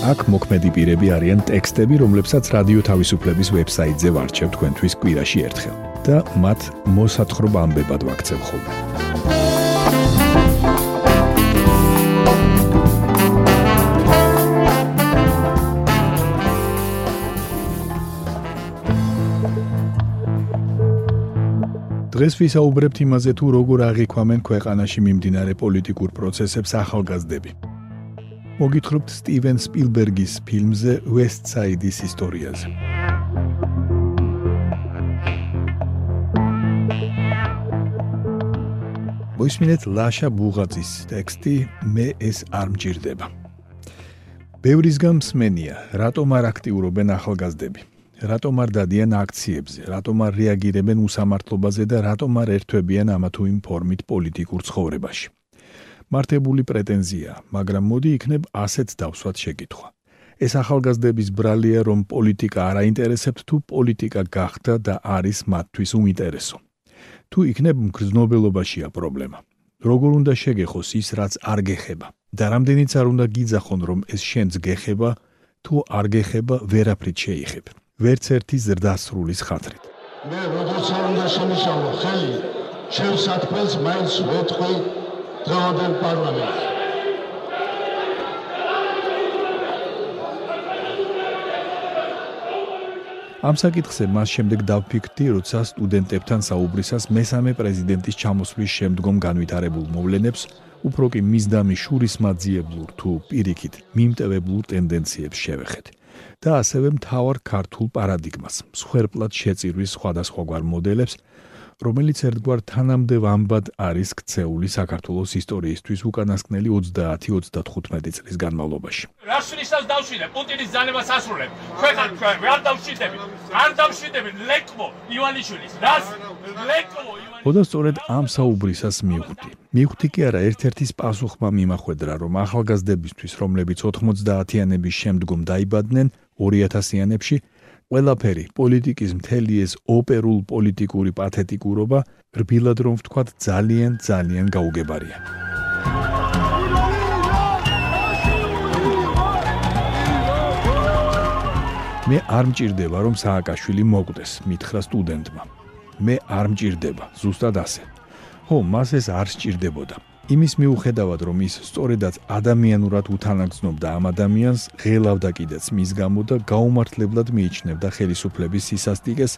აქ მოქმედი პირები არიან ტექსტები, რომლებსაც რადიო თავისუფლების ვებსაიტზე ვარჩევ თქვენთვის კვირაში ერთხელ და მათ მოსათხრობ ამბებად ვაქცევ ხოლმე. დღეს ვისაუბრებთ იმაზე თუ როგორ აღიქვამენ ქვეყანაში მიმდინარე პოლიტიკურ პროცესებს ახალგაზრდები. მოგითხრობთ სტივენ სპილბერგის ფილმზე Side-ის ისტორიაზე. მოისმინეთ ლაშა ბუღაძის ტექსტი მე ეს არ მჭირდება. ბევრისგან მსმენია, რატომ არ აქტიურობენ ახალგაზრდები? რატომ არ დადიან აქციებზე? რატომ არ რეაგირებენ უსამართლობაზე და რატომ არ ერთვებიან ამა თუ იმ ფორმით პოლიტიკურ ცხოვრებაში? მართებული პრეტენზია, მაგრამ მოდი იქნებ ასეთ დავსვათ შეკითხვა. ეს ახალგაზრდების ბრალია, რომ პოლიტიკა არ აინტერესებთ თუ პოლიტიკა გახდა და არის მათთვის უინტერესო. თუ იქნებ მგრძნობელობაშია პრობლემა. როგორ უნდა შეგეხოს ის, რაც არ გეხება? და რამდენიც არ უნდა გიძახონ, რომ ეს შენს გეხება, თუ არ გეხება, ვერაფრით შეიხებ. ვერც ერთი ზრდასრულის ხათრით. მე როდესაც უნდა შემიშალო ხელი, ჩემს ათფელს მაინც ვეთქვი დღევანდელ პარლამენტს. ამ საკითხზე მას შემდეგ დავფიქრდი, როცა სტუდენტებთან საუბრისას მესამე პრეზიდენტის ჩამოსვლის შემდგომ განვითარებულ მოვლენებს, უფრო კი მისდამი შურის მაძიებლურ თუ პირიქით მიმტევებულ ტენდენციებს შევეხეთ. და ასევე მთავარ ქართულ პარადიგმას, მსხვერპლად შეწირვის სხვადასხვაგვარ მოდელებს, რომელიც ერთგვარ თანამდევ ამბად არის ქცეული საქართველოს ისტორიისთვის უკანასკნელი 30-35 წლის განმავლობაში. რაშვილისაც დავშვიდე, პუტინის ძალებას ასრულებ. ქვეყან ჩვენ არ დავშვიდები. არ დავშვიდები ლეკმო ივანიშვილის. რას? ლეკმო ოდო სწორედ ამ საუბრისას მივხვდი. მივხვდი კი არა, ერთ-ერთის პასუხმა მიმახვედრა, რომ ახალგაზრდებისთვის, რომლებიც 90-იანების შემდგომ დაიბადნენ 2000-იანებში, ყველაფერი პოლიტიკის მთელი ეს ოპერულ პოლიტიკური პათეტიკურობა რბილად რომ ვთქვათ ძალიან ძალიან გაუგებარია. მე არ მჭირდება რომ სააკაშვილი მოკვდეს მითხრა სტუდენტმა. მე არ მჭირდება ზუსტად ასე. ხო მას ეს არ სჭირდებოდა იმის მიუხედავად რომ ის სწორედაც ადამიანურად უთანაგზნობდა ამ ადამიანს ღელავდა კიდეც მის გამო და გაუმართლებლად მიიჩნევდა ხელისუფლების სისასტიკეს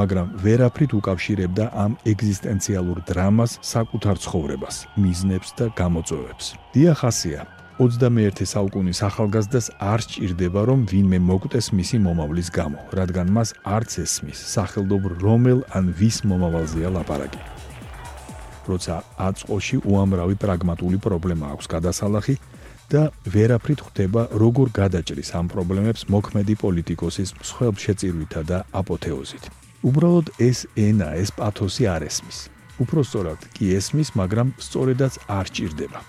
მაგრამ ვერაფრით უკავშირებდა ამ ეგზისტენციალურ დრამას საკუთარ ცხოვრებას მიზნებს და გამოწვევებს. დიახასია 21 საუკუნის ახალგაზრდას არ სჭირდება რომ ვინმე მოკვდეს მისი მომავლის გამო რადგან მას არც ესმის სახელდობ რომელ ან ვის მომავალზეა ლაპარაკი როცა აწყოში უამრავი პრაგმატული პრობლემა აქვს გადასალახი და ვერაფრით ხვდება როგორ გადაჭრის ამ პრობლემებს მოქმედი პოლიტიკოსის მსხვერპლშეწირვითა და აპოთეოზით. უბრალოდ ეს ენა, ეს პათოსი არ ესმის. უფრო სწორად კი ესმის, მაგრამ სწორედაც არ ჭირდება.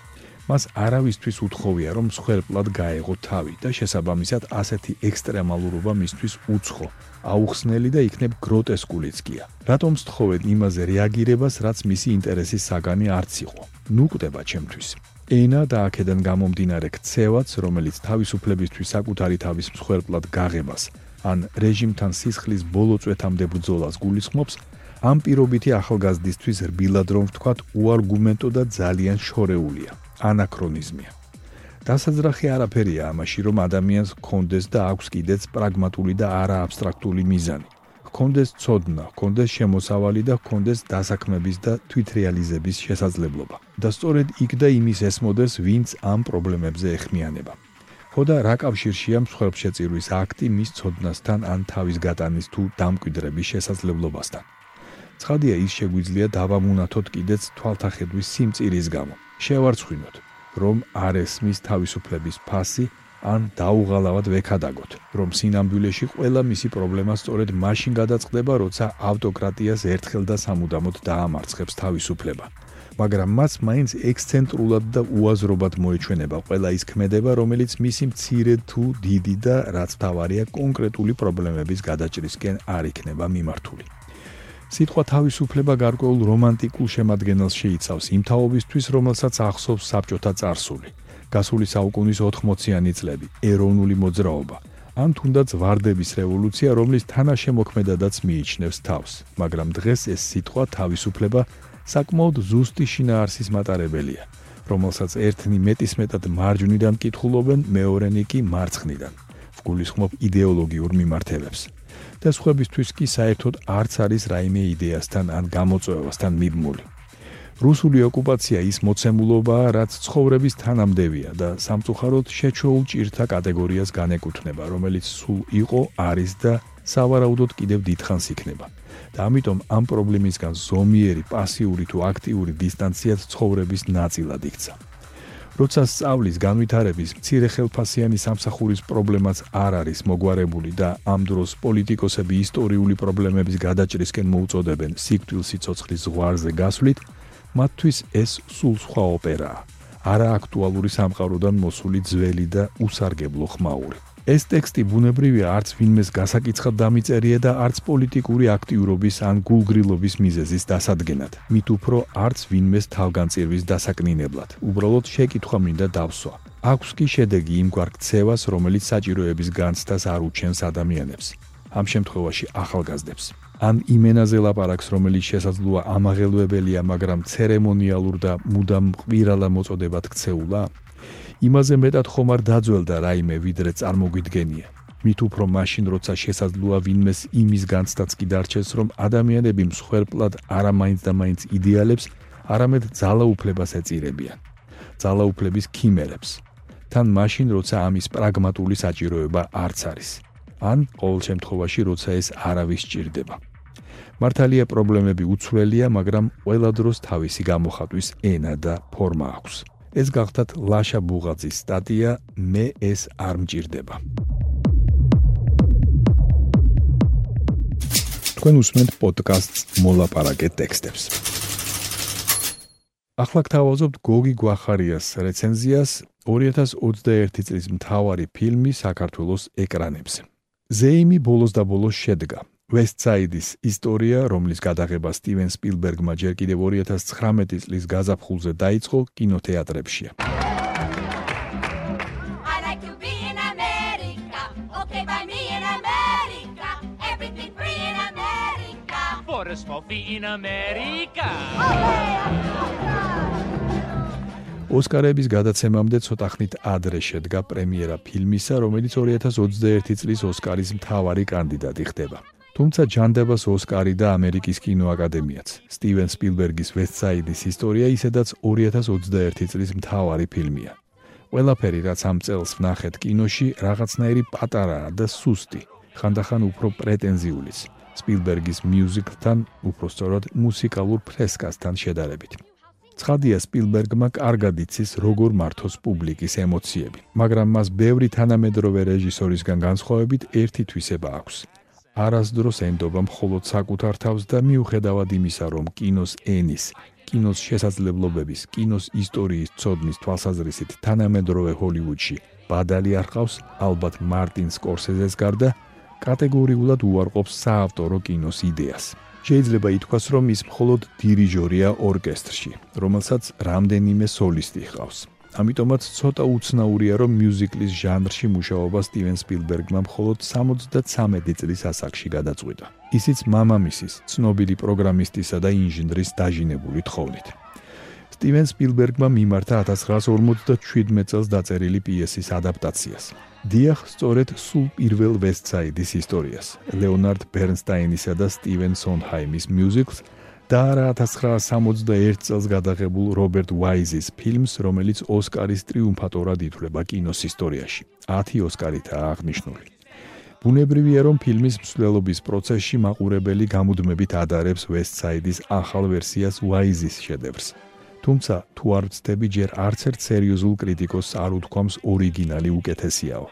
მას არავისთვის უთხოვია, რომ მსხვერპლად გაეღო თავი და შესაბამისად ასეთი ექსტრემალურობა მისთვის უცხო აუხსნელი და იქნებ გროტესკულიც კია. რატომ სთხოვენ იმაზე რეაგირებას, რაც მისი ინტერესის საგანი არც იყო? ნუ კვდება ჩემთვის. ენა და აქედან გამომდინარე ქცევაც, რომელიც თავისუფლებისთვის საკუთარი თავის მსხვერპლად გაღებას, ან რეჟიმთან სისხლის ბოლო წვეთამდე ბრძოლას გულისხმობს, ამ პირობითი ახალგაზრდისთვის რბილად რომ ვთქვათ, უარგუმენტო და ძალიან შორეულია. ანაქრონიზმია. დასაძრახი არაფერია ამაში, რომ ადამიანს კონდეს და აქვს კიდეც პრაგმატული და არა აბსტრაქტული მიზანი. კონდეს ცოდნა, კონდეს შემოსავალი და კონდეს დასაქმების და თვითრეალიზების შესაძლებლობა. და სწორედ იქ და იმის ესმოდეს, ვინც ამ პრობლემებზე ეხმიანება. ხოდა რა კავშირშია მსხვერპლშეწირვის აქტი მის ცოდნასთან ან თავის გატანის თუ დამკვიდრების შესაძლებლობასთან? ცხადია ის შეგვიძლია დავამუნათოთ კიდეც თვალთახედვის სიმწირის გამო. შევარცხვინოთ, რომ არ ესმის თავისუფლების ფასი ან დაუღალავად ვექადაგოთ, რომ სინამდვილეში ყველა მისი პრობლემა სწორედ მაშინ გადაწყდება, როცა ავტოკრატიას ერთხელ და სამუდამოდ დაამარცხებს თავისუფლება. მაგრამ მას მაინც ექსცენტრულად და უაზრობად მოეჩვენება ყველა ის ქმედება, რომელიც მისი მცირე თუ დიდი და რაც თავარია კონკრეტული პრობლემების გადაჭრისკენ არ იქნება მიმართული. სიტყვა თავისუფლება გარკვეულ რომანტიკულ შემადგენელს შეიცავს იმ თაობისთვის, რომელსაც ახსოვს საბჭოთა წარსული. გასული საუკუნის 80-იანი წლები, ეროვნული მოძრაობა, ან თუნდაც ვარდების რევოლუცია, რომლის თანაშემოქმედადაც მიიჩნევს თავს, მაგრამ დღეს ეს სიტყვა თავისუფლება საკმაოდ ზუსტი შინაარსის მატარებელია, რომელსაც ერთნი მეტისმეტად მარჯვნიდან კითხულობენ, მეორენი კი მარცხნიდან. ვგულისხმობ იდეოლოგიურ მიმართებებს. და სხვებისთვის კი საერთოდ არც არის რაიმე იდეასთან ან გამოწვევასთან მიბმული. რუსული ოკუპაცია ის მოცემულობაა, რაც ცხოვრების თანამდევია და სამწუხაროდ შეჩოულ ჭირთა კატეგორიას განეკუთვნება, რომელიც სულ იყო, არის და სავარაუდოდ კიდევ დიდხანს იქნება. და ამიტომ ამ პრობლემისგან ზომიერი პასიური თუ აქტიური დისტანციაც ცხოვრების ნაწილად იქცა. როცა სწავლის განვითარების მცირე ხელფასიანი სამსახურის პრობლემაც არ არის მოგვარებული და ამ დროს პოლიტიკოსები ისტორიული პრობლემების გადაჭრისკენ მოუწოდებენ სიკვდილ სიცოცხლის ზღვარზე გასვლით, მათთვის ეს სულ სხვა ოპერაა. არა აქტუალური სამყაროდან მოსული ძველი და უსარგებლო ხმაური. ეს ტექსტი ბუნებრივია არც ვინმეს გასაკიცხად დამიწერია და არც პოლიტიკური აქტიურობის ან გულგრილობის მიზეზის დასადგენად. მით უფრო არც ვინმეს თავგანწირვის დასაკნინებლად. უბრალოდ შეკითხვა მინდა დავსვა. აქვს კი შედეგი იმ გვარქცევას, რომელიც საჭიროების განცდას არ უჩენს ადამიანებს. ამ შემთხვევაში ახალგაზრდებს. ან იმენაზე ლაპარაკს, რომელიც შესაძლოა ამაღელვებელია, მაგრამ ცერემონიალურ და მუდამ ყვირალა მოწოდებად ქცეულა? იმაზე მეტად ხომ არ დაძველდა რაიმე ვიდრე წარმოგვიდგენია. მით უფრო მაშინ როცა შესაძლოა ვინმეს იმის განცდაც კი დარჩეს, რომ ადამიანები მსხვერპლად არა მაინც და მაინც იდეალებს, არამედ ძალაუფლებას ეწირებიან. ძალაუფლების ქიმერებს. თან მაშინ როცა ამის პრაგმატული საჭიროება არც არის. ან ყოველ შემთხვევაში როცა ეს არავის ჭირდება. მართალია პრობლემები უცვლელია, მაგრამ ყველა დროს თავისი გამოხატვის ენა და ფორმა აქვს. ეს გახდათ ლაშა ბუღაძის სტატია მე ეს არ მჭირდება თქვენ უსმენთ პოდკასტს მოლაპარაკე ტექსტებს. ახლა გთავაზობთ გოგი გვახარიას რეცენზიას 2021 წლის მთავარი ფილმი საქართველოს ეკრანებზე ზეიმი ბოლოს და ბოლოს შედგა ვესტსაიდის ისტორია, რომლის გადაღება სტივენ სპილბერგმა ჯერ კიდევ 2019 წლის გაზაფხულზე დაიწყო კინოთეატრებშია. For a small fee in America. ოსკარების გადაცემამდე ცოტა ხნით ადრე შედგა პრემიერა ფილმისა, რომელიც 2021 წლის ოსკარის მთავარი კანდიდატი ხდება. თუმცა ჯანდებას ოსკარი და ამერიკის კინოაკადემიაც. სტივენ სპილბერგის ვესტსაიდის ისტორია ისედაც 2021 წლის მთავარი ფილმია. ყველაფერი, რაც ამ წელს ვნახეთ კინოში, რაღაცნაირი პატარაა და სუსტი, ხანდახან უფრო პრეტენზიულიც. სპილბერგის მიუზიკლთან, უფრო სწორად, მუსიკალურ ფრესკასთან შედარებით. ცხადია სპილბერგმა კარგად იცის როგორ მართოს პუბლიკის ემოციები, მაგრამ მას ბევრი თანამედროვე რეჟისორისგან განსხვავებით ერთი თვისება აქვს. არასდროს ენდობა მხოლოდ საკუთარ თავს და მიუხედავად იმისა, რომ კინოს ენის, კინოს შესაძლებლობების, კინოს ისტორიის ცოდნის თვალსაზრისით თანამედროვე ჰოლივუდში ბადალი არ ყავს, ალბათ მარტინ სკორსეზეს გარდა კატეგორიულად უარყოფს საავტორო კინოს იდეას. შეიძლება ითქვას, რომ ის მხოლოდ დირიჟორია ორკესტრში, რომელსაც რამდენიმე სოლისტი ჰყავს. ამიტომაც ცოტა უცნაურია რომ მიუზიკლის ჟანრში მუშაობა სტივენ სპილბერგმა მხოლოდ 73 წლის ასაკში გადაწყვიტა. ისიც მამამისის, ცნობილი პროგრამისტისა და ინჟინრის დაჟინებული თხოვნით. სტივენ სპილბერგმა მიმართა 1957 წელს დაწერილი პიესის ადაპტაციას. დიახ, სწორედ სულ პირველ ვესტსაიდის ისტორიას, ლეონარდ ბერნსტაინისა და სტივენ სონჰაიმის მიუზიკლს და რა 1961 წელს გადაღებულ რობერტ ვაიზის ფილმს, რომელიც ოსკარის ტრიუმფატორად ითვლება კინოს ისტორიაში. 10 ოსკარითაა აღნიშნული. ბუნებრივია, რომ ფილმის მსვლელობის პროცესში მაყურებელი გამუდმებით ადარებს ვესტსაიდის ახალ ვერსიას ვაიზის შედევრს. თუმცა თუ არ ვწდები ჯერ არც ერთ სერიოზულ კრიტიკოსს არ უთქვამს ორიგინალი უკეთესიაო.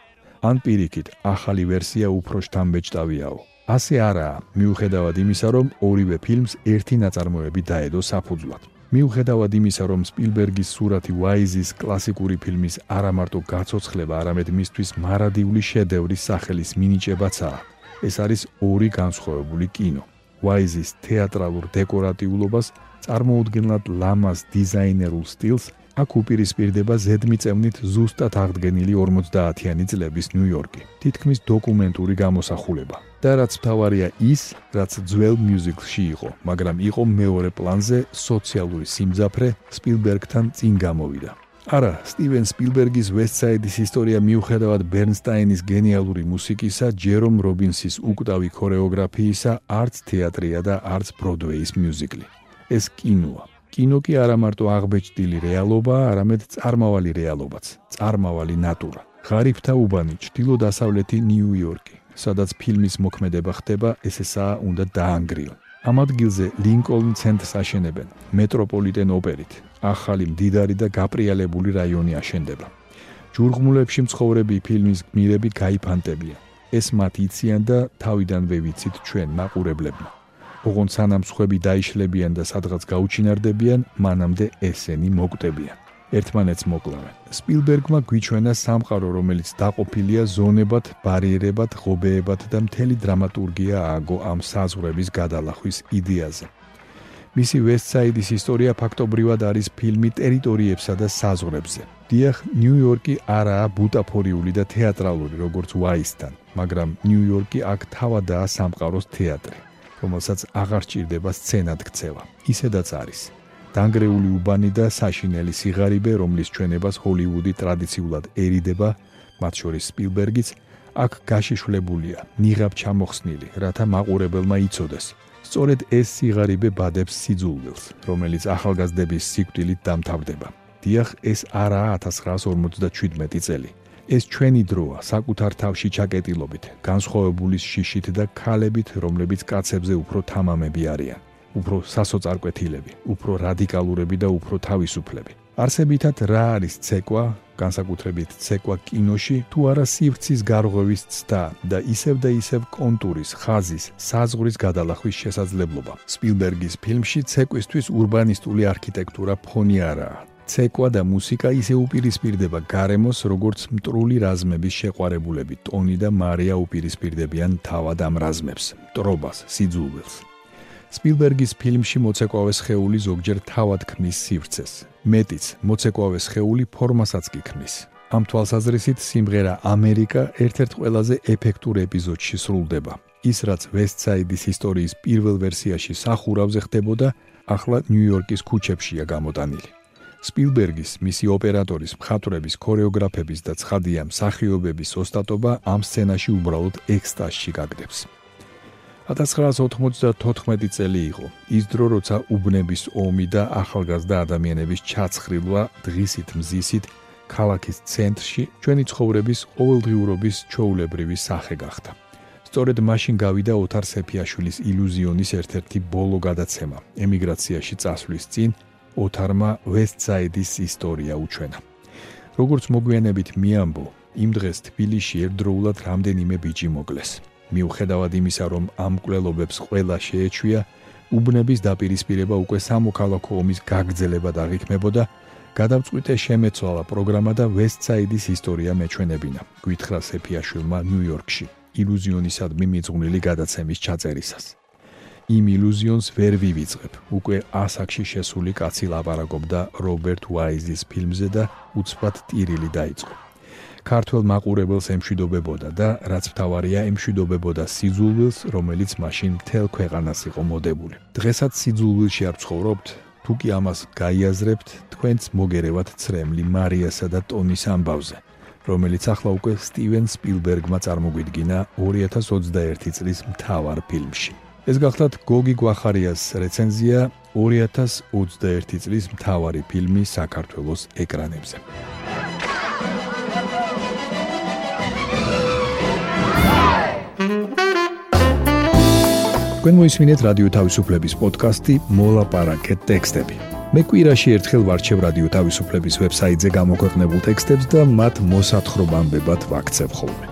ან პირიქით, ახალი ვერსია უფრო შთამბეჭდავიაო. ასე არაა, მიუხედავად იმისა, რომ ორივე ფილმს ერთი ნაწარმოები დაედო საფუძვლად. მიუხედავად იმისა, რომ სპილბერგის სურათი ვაიზის კლასიკური ფილმის არამარტო გაცოცხლება, არამედ მისთვის მარადიული შედევრის სახელის მინიჭებაცაა, ეს არის ორი განსხვავებული კინო. ვაიზის თეატრალურ დეკორატიულობას წარმოუდგენლად ლამას დიზაინერულ სტილს აქ უპირისპირდება ზედმიწევნით ზუსტად აღდგენილი 50-იანი წლების ნიუ-იორკი. თითქმის დოკუმენტური გამოსახულება. და რაც თავარია ის, რაც ძველ მიუზიკლში იყო, მაგრამ იყო მეორე პლანზე სოციალური სიმძაფრე სპილბერგთან წინ გამოვიდა. არა, სტივენ სპილბერგის ვესტსაიდის ისტორია მიუხედავად ბერნსტაინის გენიალური მუსიკისა, ჯერომ რობინსის უკტავი ქორეოგრაფიისა, არც თეატრია და არც ბროდვეის მიუზიკლი. ეს კინოა. კინო კი არა მარტო აღბეჭდილი რეალობაა, არამედ წარმავალი რეალობაც, წარმავალი ნატურა. ღარიბთა უბანი, ჩtildeო-დასავლეთი ნიუ-იორკი, სადაც ფილმის მოქმედება ხდება, ესეა უნდა დაანგრიონ. ამ ადგილზე ლინკოლნ ცენტრს აშენებენ, მეტროპოლიტენ ოპერით. ახალი მდიდარი და გაპრიალებული რაიონი აშენდება. ჯურღმულებში მცხოვრები ფილმის გმირები გაიფანტებიან. ეს მათ იციან და თავიდანვე ვიცით ჩვენ მაყურებლებმა. ოღონ სანამ სხვები დაიშლებიან და სადღაც გაუჩინარდებიან, მანამდე ესენი მოკვდებიან. ერთმანეთს მოკლავენ. სპილბერგმა გვიჩვენა სამყარო, რომელიც დაყოფილია ზონებად, ბარიერებად, ღობეებად და მთელი დრამატურგია ააგო ამ საზღვრების გადალახვის იდეაზე. მისი ვესტსაიდის ისტორია ფაქტობრივად არის ფილმი ტერიტორიებსა და საზღვრებზე. დიახ, ნიუ-იორკი არაა ბუტაფორიული და თეატრალური, როგორც ვაისთან, მაგრამ ნიუ-იორკი აქ თავადაა სამყაროს თეატრი. რომელსაც აღარ ჭირდება სცენად ქცევა. ისედაც არის. დანგრეული უბანი და საშინელი სიღარიბე, რომლის ჩვენებას ჰოლივუდი ტრადიციულად ერიდება, მათ შორის სპილბერგიც, აქ გაშიშვლებულია, ნიღაბ ჩამოხსნილი, რათა მაყურებელმა იცოდეს. სწორედ ეს სიღარიბე ბადებს სიძულვილს, რომელიც ახალგაზრდების სიკვდილით დამთავრდება. დიახ, ეს არაა 1957 წელი. ეს ჩვენი დროა საკუთარ თავში ჩაკეტილობით, განსხვავებული შიშით და ქალებით, რომლებიც კაცებზე უფრო თამამები არიან, უფრო სასოწარკვეთილები, უფრო რადიკალურები და უფრო თავისუფლები. არსებითად რა არის ცეკვა, განსაკუთრებით ცეკვა კინოში, თუ არა სივრცის გარღვევის ცდა და ისევ და ისევ კონტურის, ხაზის, საზღვრის გადალახვის შესაძლებლობა. სპილბერგის ფილმში ცეკვისთვის урბანისტული არქიტექტურა ფონი არაა, ცეკვა და მუსიკა ისე უპირისპირდება გარემოს, როგორც მტრული რაზმების შეყვარებულები. ტონი და მარია უპირისპირდებიან თავად ამ რაზმებს, ტრობას, სიძულვილს. სპილბერგის ფილმში მოცეკვავე სხეული ზოგჯერ თავად ქმნის სივრცეს. მეტიც, მოცეკვავე სხეული ფორმასაც კი ქმნის. ამ თვალსაზრისით სიმღერა ამერიკა ერთ-ერთ ყველაზე ეფექტურ ეპიზოდში სრულდება. ის რაც ვესტსაიდის ისტორიის პირველ ვერსიაში სახურავზე ხდებოდა, ახლა ნიუ-იორკის ქუჩებშია გამოტანილი. სპილბერგის, მისი ოპერატორის, მხატვრების, ქორეოგრაფების და ცხადია მსახიობების ოსტატობა ამ სცენაში უბრალოდ ექსტაზში გაგდებს. 1994 წელი იყო. ის დრო, როცა უბნების ომი და ახალგაზრდა ადამიანების ჩაცხრილვა დღისით მზისით ქალაქის ცენტრში ჩვენი ცხოვრების ყოველდღიურობის ჩაულებრივი სახე გახდა. სწორედ მაშინ გავიდა ოთარ სეფიაშვილის ილუზიონის ერთ-ერთი ბოლო გადაცემა ემიგრაციაში წასვლის წინ ოთარმა ვესტსაიდის ისტორია უჩვენა. როგორც მოგვიანებით მიამბო, იმ დღეს თბილისში ერთდროულად რამდენიმე ბიჭი მოკლეს. მიუხედავად იმისა, რომ ამ კვლელობებს ყველა შეეჩვია, უბნების დაპირისპირება უკვე სამოქალაქო ომის გაგრძელებად აღიქმებოდა, გადავწყვიტე შემეცვალა პროგრამა და ვესტსაიდის ისტორია მეჩვენებინა. გვითხრა სეფიაშვილმა ნიუ-იორკში ილუზიონისადმი მიძღვნილი გადაცემის ჩაწერისას. იმ ილუზიონს ვერ ვივიწყებ. უკვე ასაკში შესული კაცი ლაპარაკობდა რობერტ ვაიზის ფილმზე და უცბად ტირილი დაიწყო. ქართულ მაყურებელს ემშვიდობებოდა და რაც მთავარია, ემშვიდობებოდა სიძულვილს, რომელიც მაშინ მთელ ქვეყანას იყო მოდებული. დღესაც სიძულვილში არ ცხოვრობთ, თუ კი ამას გაიაზრებთ, თქვენც მოგერევათ ცრემლი მარიასა და ტონის ამბავზე. რომელიც ახლა უკვე სტივენ სპილბერგმა წარმოგვიდგინა 2021 წლის მთავარ ფილმში. ეს გახლავთ გოგი გვახარიას რეცენზია 2021 წლის მთავარი ფილმი საქართველოს ეკრანებზე. თქვენ მოისმინეთ რადიო თავისუფლების პოდკასტი მოლაპარაკეთ ტექსტები. მე კვირაში ერთხელ ვარჩევ რადიო თავისუფლების ვებსაიტზე გამოქვეყნებულ ტექსტებს და მათ მოსათხრობამდებად ვაქცევ ხოლმე.